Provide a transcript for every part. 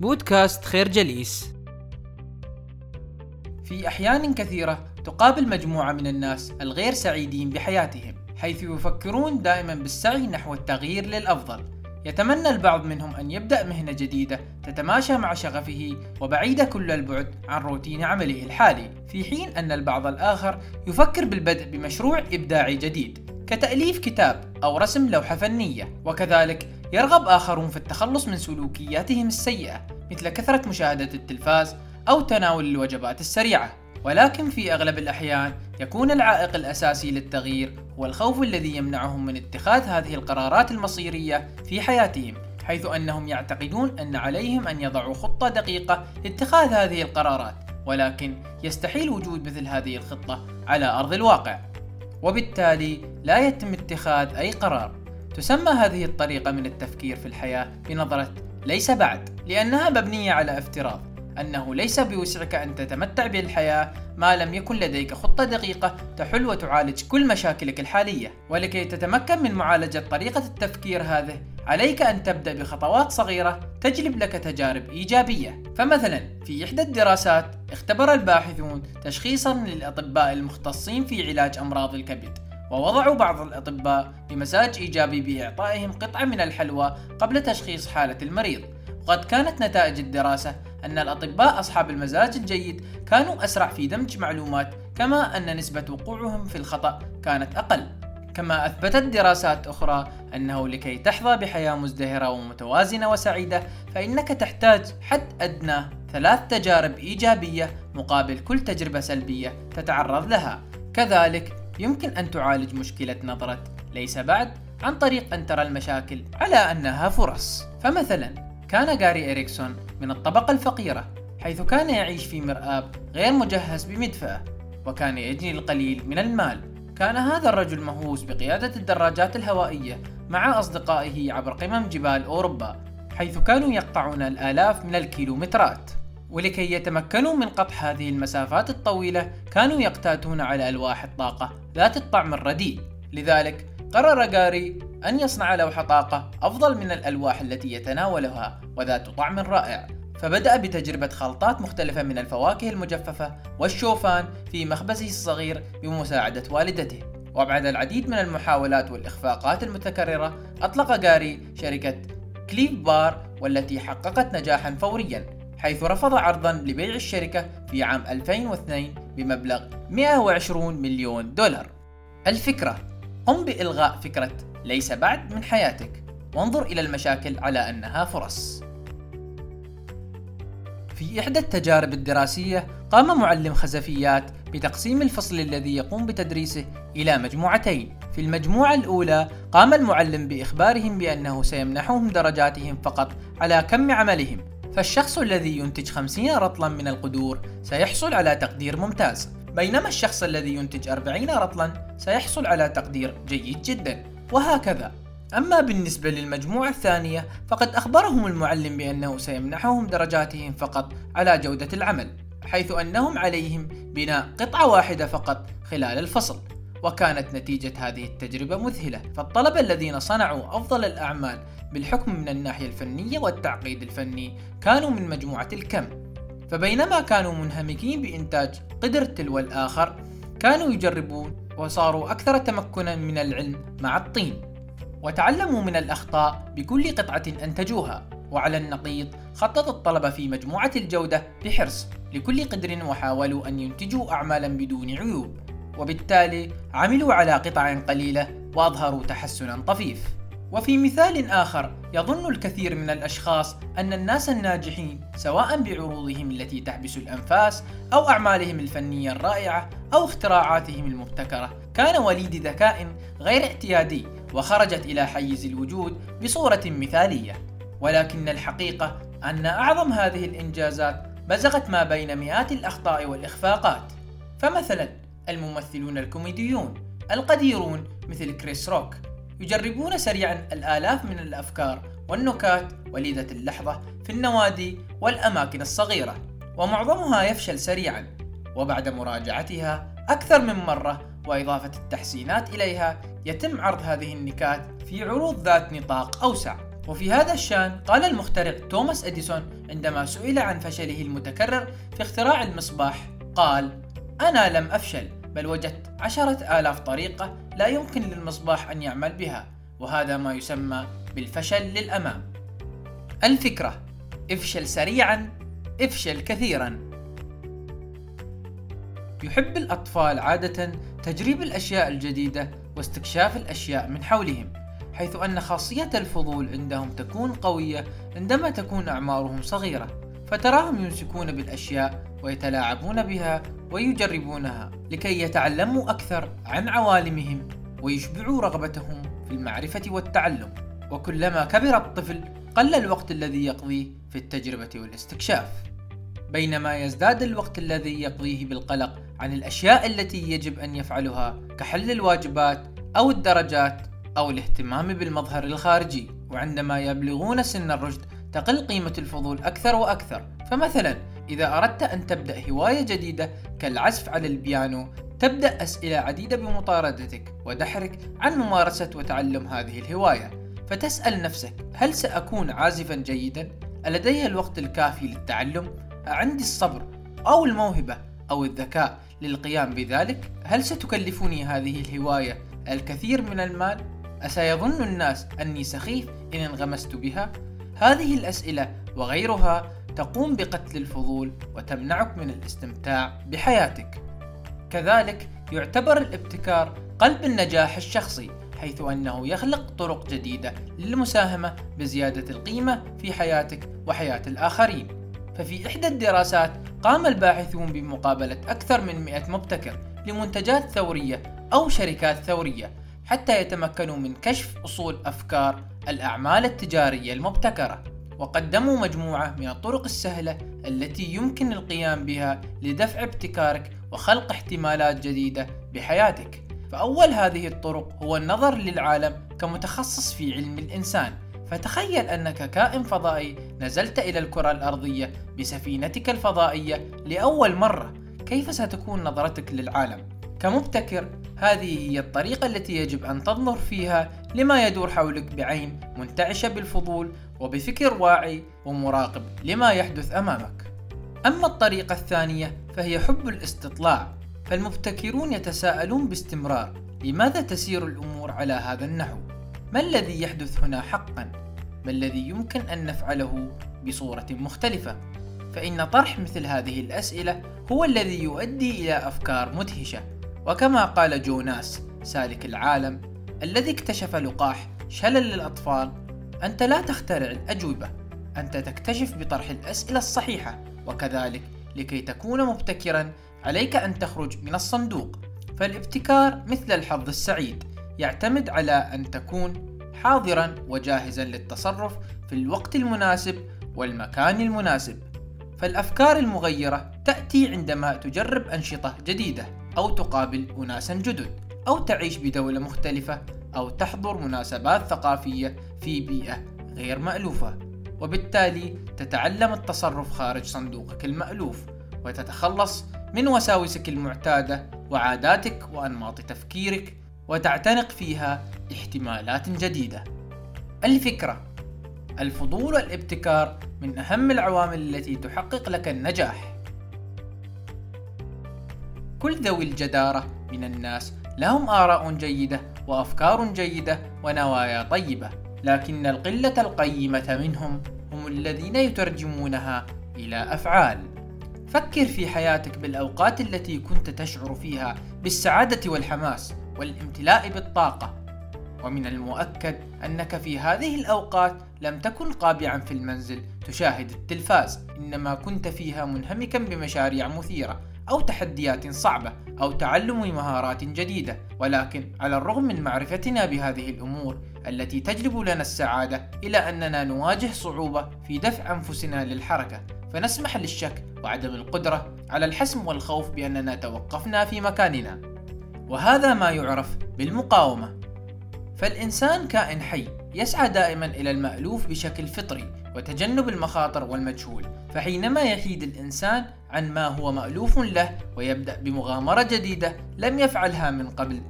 بودكاست خير جليس. في أحيان كثيرة تقابل مجموعة من الناس الغير سعيدين بحياتهم حيث يفكرون دائما بالسعي نحو التغيير للأفضل. يتمنى البعض منهم أن يبدأ مهنة جديدة تتماشى مع شغفه وبعيدة كل البعد عن روتين عمله الحالي في حين أن البعض الآخر يفكر بالبدء بمشروع إبداعي جديد كتأليف كتاب أو رسم لوحة فنية وكذلك يرغب آخرون في التخلص من سلوكياتهم السيئة مثل كثرة مشاهدة التلفاز أو تناول الوجبات السريعة. ولكن في أغلب الأحيان يكون العائق الأساسي للتغيير هو الخوف الذي يمنعهم من اتخاذ هذه القرارات المصيرية في حياتهم حيث أنهم يعتقدون أن عليهم أن يضعوا خطة دقيقة لاتخاذ هذه القرارات ولكن يستحيل وجود مثل هذه الخطة على أرض الواقع. وبالتالي لا يتم اتخاذ أي قرار. تسمى هذه الطريقة من التفكير في الحياة بنظرة ليس بعد لأنها مبنية على افتراض أنه ليس بوسعك أن تتمتع بالحياة ما لم يكن لديك خطة دقيقة تحل وتعالج كل مشاكلك الحالية. ولكي تتمكن من معالجة طريقة التفكير هذه عليك أن تبدأ بخطوات صغيرة تجلب لك تجارب إيجابية. فمثلا في إحدى الدراسات اختبر الباحثون تشخيصا للأطباء المختصين في علاج أمراض الكبد. ووضعوا بعض الأطباء بمزاج إيجابي بإعطائهم قطعة من الحلوى قبل تشخيص حالة المريض. وقد كانت نتائج الدراسة أن الأطباء أصحاب المزاج الجيد كانوا أسرع في دمج معلومات كما أن نسبة وقوعهم في الخطأ كانت أقل. كما أثبتت دراسات أخرى أنه لكي تحظى بحياة مزدهرة ومتوازنة وسعيدة فإنك تحتاج حد أدنى ثلاث تجارب إيجابية مقابل كل تجربة سلبية تتعرض لها. كذلك يمكن أن تعالج مشكلة نظرة. ليس بعد عن طريق أن ترى المشاكل على أنها فرص. فمثلا كان جاري إريكسون من الطبقة الفقيرة حيث كان يعيش في مرآب غير مجهز بمدفأة وكان يجني القليل من المال. كان هذا الرجل مهووس بقيادة الدراجات الهوائية مع أصدقائه عبر قمم جبال أوروبا حيث كانوا يقطعون الآلاف من الكيلومترات. ولكي يتمكنوا من قطع هذه المسافات الطويلة كانوا يقتاتون على ألواح الطاقة ذات الطعم الرديء. لذلك قرر جاري أن يصنع لوحة طاقة أفضل من الألواح التي يتناولها وذات طعم رائع. فبدأ بتجربة خلطات مختلفة من الفواكه المجففة والشوفان في مخبزه الصغير بمساعدة والدته. وبعد العديد من المحاولات والإخفاقات المتكررة أطلق جاري شركة كليف بار والتي حققت نجاحا فوريا. حيث رفض عرضا لبيع الشركة في عام 2002 بمبلغ 120 مليون دولار. الفكرة قم بإلغاء فكرة ليس بعد من حياتك. وانظر إلى المشاكل على أنها فرص. في إحدى التجارب الدراسية قام معلم خزفيات بتقسيم الفصل الذي يقوم بتدريسه إلى مجموعتين. في المجموعة الأولى قام المعلم بإخبارهم بأنه سيمنحهم درجاتهم فقط على كم عملهم. فالشخص الذي ينتج 50 رطلا من القدور سيحصل على تقدير ممتاز. بينما الشخص الذي ينتج 40 رطلا سيحصل على تقدير جيد جدا. وهكذا. أما بالنسبة للمجموعة الثانية فقد أخبرهم المعلم بأنه سيمنحهم درجاتهم فقط على جودة العمل حيث أنهم عليهم بناء قطعة واحدة فقط خلال الفصل. وكانت نتيجة هذه التجربة مذهلة فالطلبة الذين صنعوا أفضل الأعمال بالحكم من الناحية الفنية والتعقيد الفني كانوا من مجموعة الكم. فبينما كانوا منهمكين بإنتاج قدر تلو الآخر كانوا يجربون وصاروا أكثر تمكنا من العلم مع الطين. وتعلموا من الأخطاء بكل قطعة أنتجوها. وعلى النقيض خطط الطلبة في مجموعة الجودة بحرص لكل قدر وحاولوا أن ينتجوا أعمالا بدون عيوب. وبالتالي عملوا على قطع قليلة وأظهروا تحسنا طفيف. وفي مثال آخر يظن الكثير من الأشخاص أن الناس الناجحين سواء بعروضهم التي تحبس الأنفاس أو أعمالهم الفنية الرائعة أو اختراعاتهم المبتكرة كان وليد ذكاء غير اعتيادي وخرجت إلى حيز الوجود بصورة مثالية. ولكن الحقيقة أن أعظم هذه الإنجازات بزغت ما بين مئات الأخطاء والإخفاقات. فمثلا الممثلون الكوميديون القديرون مثل كريس روك. يجربون سريعا الآلاف من الأفكار والنكات وليدة اللحظة في النوادي والأماكن الصغيرة ومعظمها يفشل سريعا وبعد مراجعتها أكثر من مرة وإضافة التحسينات إليها يتم عرض هذه النكات في عروض ذات نطاق أوسع. وفي هذا الشان قال المخترع توماس إديسون عندما سئل عن فشله المتكرر في اختراع المصباح قال أنا لم أفشل بل وجدت عشرة آلاف طريقة لا يمكن للمصباح أن يعمل بها وهذا ما يسمى بالفشل للأمام. الفكرة افشل سريعا افشل كثيرا. يحب الأطفال عادة تجريب الأشياء الجديدة واستكشاف الأشياء من حولهم حيث أن خاصية الفضول عندهم تكون قوية عندما تكون أعمارهم صغيرة فتراهم يمسكون بالأشياء ويتلاعبون بها ويجربونها لكي يتعلموا أكثر عن عوالمهم ويشبعوا رغبتهم في المعرفة والتعلم. وكلما كبر الطفل قل الوقت الذي يقضيه في التجربة والاستكشاف. بينما يزداد الوقت الذي يقضيه بالقلق عن الأشياء التي يجب أن يفعلها كحل الواجبات أو الدرجات أو الاهتمام بالمظهر الخارجي. وعندما يبلغون سن الرشد تقل قيمة الفضول أكثر وأكثر. فمثلا إذا أردت أن تبدأ هواية جديدة كالعزف على البيانو تبدأ أسئلة عديدة بمطاردتك ودحرك عن ممارسة وتعلم هذه الهواية فتسأل نفسك هل سأكون عازفا جيدا؟ ألدي الوقت الكافي للتعلم؟ أعندي الصبر أو الموهبة أو الذكاء للقيام بذلك؟ هل ستكلفني هذه الهواية الكثير من المال؟ أسيظن الناس أني سخيف إن انغمست بها؟ هذه الأسئلة وغيرها تقوم بقتل الفضول وتمنعك من الاستمتاع بحياتك. كذلك يعتبر الابتكار قلب النجاح الشخصي حيث أنه يخلق طرق جديدة للمساهمة بزيادة القيمة في حياتك وحياة الآخرين. ففي إحدى الدراسات قام الباحثون بمقابلة أكثر من 100 مبتكر لمنتجات ثورية أو شركات ثورية حتى يتمكنوا من كشف أصول أفكار الأعمال التجارية المبتكرة وقدموا مجموعة من الطرق السهلة التي يمكن القيام بها لدفع ابتكارك وخلق احتمالات جديدة بحياتك. فأول هذه الطرق هو النظر للعالم كمتخصص في علم الإنسان، فتخيل أنك كائن فضائي نزلت إلى الكرة الأرضية بسفينتك الفضائية لأول مرة، كيف ستكون نظرتك للعالم؟ كمبتكر هذه هي الطريقة التي يجب أن تنظر فيها لما يدور حولك بعين منتعشة بالفضول وبفكر واعي ومراقب لما يحدث أمامك. أما الطريقة الثانية فهي حب الاستطلاع، فالمبتكرون يتساءلون باستمرار: لماذا تسير الأمور على هذا النحو؟ ما الذي يحدث هنا حقا؟ ما الذي يمكن أن نفعله بصورة مختلفة؟ فإن طرح مثل هذه الأسئلة هو الذي يؤدي إلى أفكار مدهشة، وكما قال جوناس سالك العالم الذي اكتشف لقاح شلل الأطفال أنت لا تخترع الأجوبة أنت تكتشف بطرح الأسئلة الصحيحة وكذلك لكي تكون مبتكرا عليك أن تخرج من الصندوق. فالابتكار مثل الحظ السعيد يعتمد على أن تكون حاضرا وجاهزا للتصرف في الوقت المناسب والمكان المناسب. فالأفكار المغيرة تأتي عندما تجرب أنشطة جديدة. أو تقابل أناسا جدد أو تعيش بدولة مختلفة أو تحضر مناسبات ثقافية في بيئة غير مألوفة وبالتالي تتعلم التصرف خارج صندوقك المألوف وتتخلص من وساوسك المعتادة وعاداتك وأنماط تفكيرك وتعتنق فيها احتمالات جديدة. الفكرة الفضول والابتكار من أهم العوامل التي تحقق لك النجاح. كل ذوي الجدارة من الناس. لهم آراء جيدة وأفكار جيدة ونوايا طيبة، لكن القلة القيمة منهم هم الذين يترجمونها إلى أفعال. فكر في حياتك بالأوقات التي كنت تشعر فيها بالسعادة والحماس والامتلاء بالطاقة، ومن المؤكد أنك في هذه الأوقات لم تكن قابعا في المنزل تشاهد التلفاز، إنما كنت فيها منهمكا بمشاريع مثيرة. أو تحديات صعبة أو تعلم مهارات جديدة ولكن على الرغم من معرفتنا بهذه الأمور التي تجلب لنا السعادة إلى أننا نواجه صعوبة في دفع أنفسنا للحركة فنسمح للشك وعدم القدرة على الحسم والخوف بأننا توقفنا في مكاننا. وهذا ما يعرف بالمقاومة. فالإنسان كائن حي يسعى دائما إلى المألوف بشكل فطري وتجنب المخاطر والمجهول فحينما يحيد الإنسان عن ما هو مألوف له ويبدأ بمغامرة جديدة لم يفعلها من قبل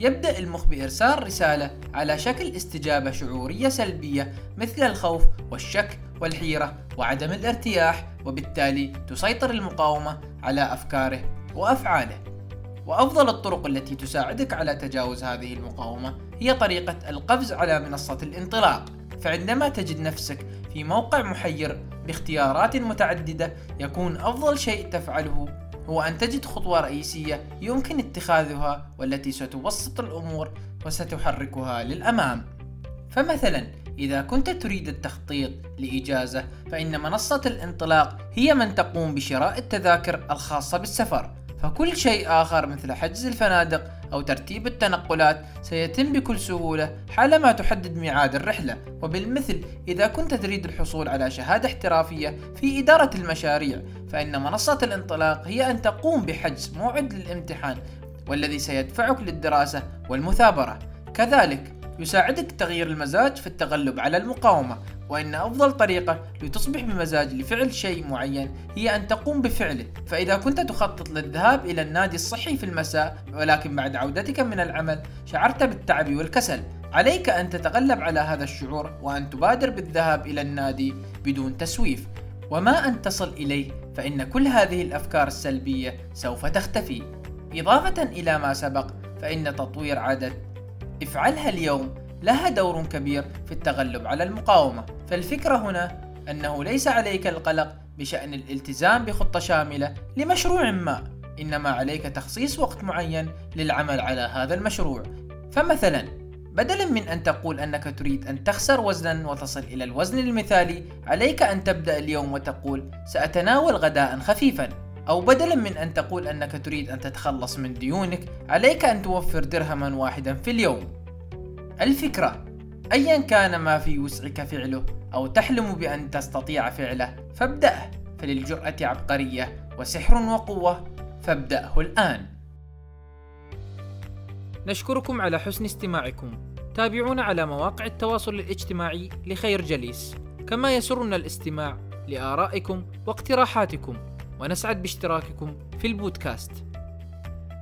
يبدأ المخ بإرسال رسالة على شكل استجابة شعورية سلبية مثل الخوف والشك والحيرة وعدم الارتياح وبالتالي تسيطر المقاومة على أفكاره وأفعاله. وأفضل الطرق التي تساعدك على تجاوز هذه المقاومة هي طريقة القفز على منصة الانطلاق. فعندما تجد نفسك في موقع محير باختيارات متعددة يكون أفضل شيء تفعله هو أن تجد خطوة رئيسية يمكن اتخاذها والتي ستبسط الأمور وستحركها للأمام. فمثلا إذا كنت تريد التخطيط لإجازة فإن منصة الانطلاق هي من تقوم بشراء التذاكر الخاصة بالسفر. فكل شيء آخر مثل حجز الفنادق أو ترتيب التنقلات سيتم بكل سهولة حالما تحدد ميعاد الرحلة. وبالمثل إذا كنت تريد الحصول على شهادة احترافية في إدارة المشاريع فإن منصة الانطلاق هي أن تقوم بحجز موعد للامتحان والذي سيدفعك للدراسة والمثابرة. كذلك يساعدك تغيير المزاج في التغلب على المقاومة. وإن أفضل طريقة لتصبح بمزاج لفعل شيء معين هي أن تقوم بفعله. فإذا كنت تخطط للذهاب إلى النادي الصحي في المساء ولكن بعد عودتك من العمل شعرت بالتعب والكسل عليك أن تتغلب على هذا الشعور وأن تبادر بالذهاب إلى النادي بدون تسويف. وما أن تصل إليه فإن كل هذه الأفكار السلبية سوف تختفي. إضافة إلى ما سبق فإن تطوير عادة افعلها اليوم لها دور كبير في التغلب على المقاومة. فالفكرة هنا أنه ليس عليك القلق بشأن الالتزام بخطة شاملة لمشروع ما إنما عليك تخصيص وقت معين للعمل على هذا المشروع. فمثلا بدلا من أن تقول أنك تريد أن تخسر وزنا وتصل إلى الوزن المثالي عليك أن تبدأ اليوم وتقول سأتناول غداء خفيفا. أو بدلا من أن تقول أنك تريد أن تتخلص من ديونك عليك أن توفر درهما واحدا في اليوم. الفكرة. أيا كان ما في وسعك فعله أو تحلم بأن تستطيع فعله فابدأه. فللجرأة عبقرية وسحر وقوة فابدأه الآن. نشكركم على حسن استماعكم. تابعونا على مواقع التواصل الاجتماعي لخير جليس. كما يسرنا الاستماع لآرائكم واقتراحاتكم. ونسعد باشتراككم في البودكاست.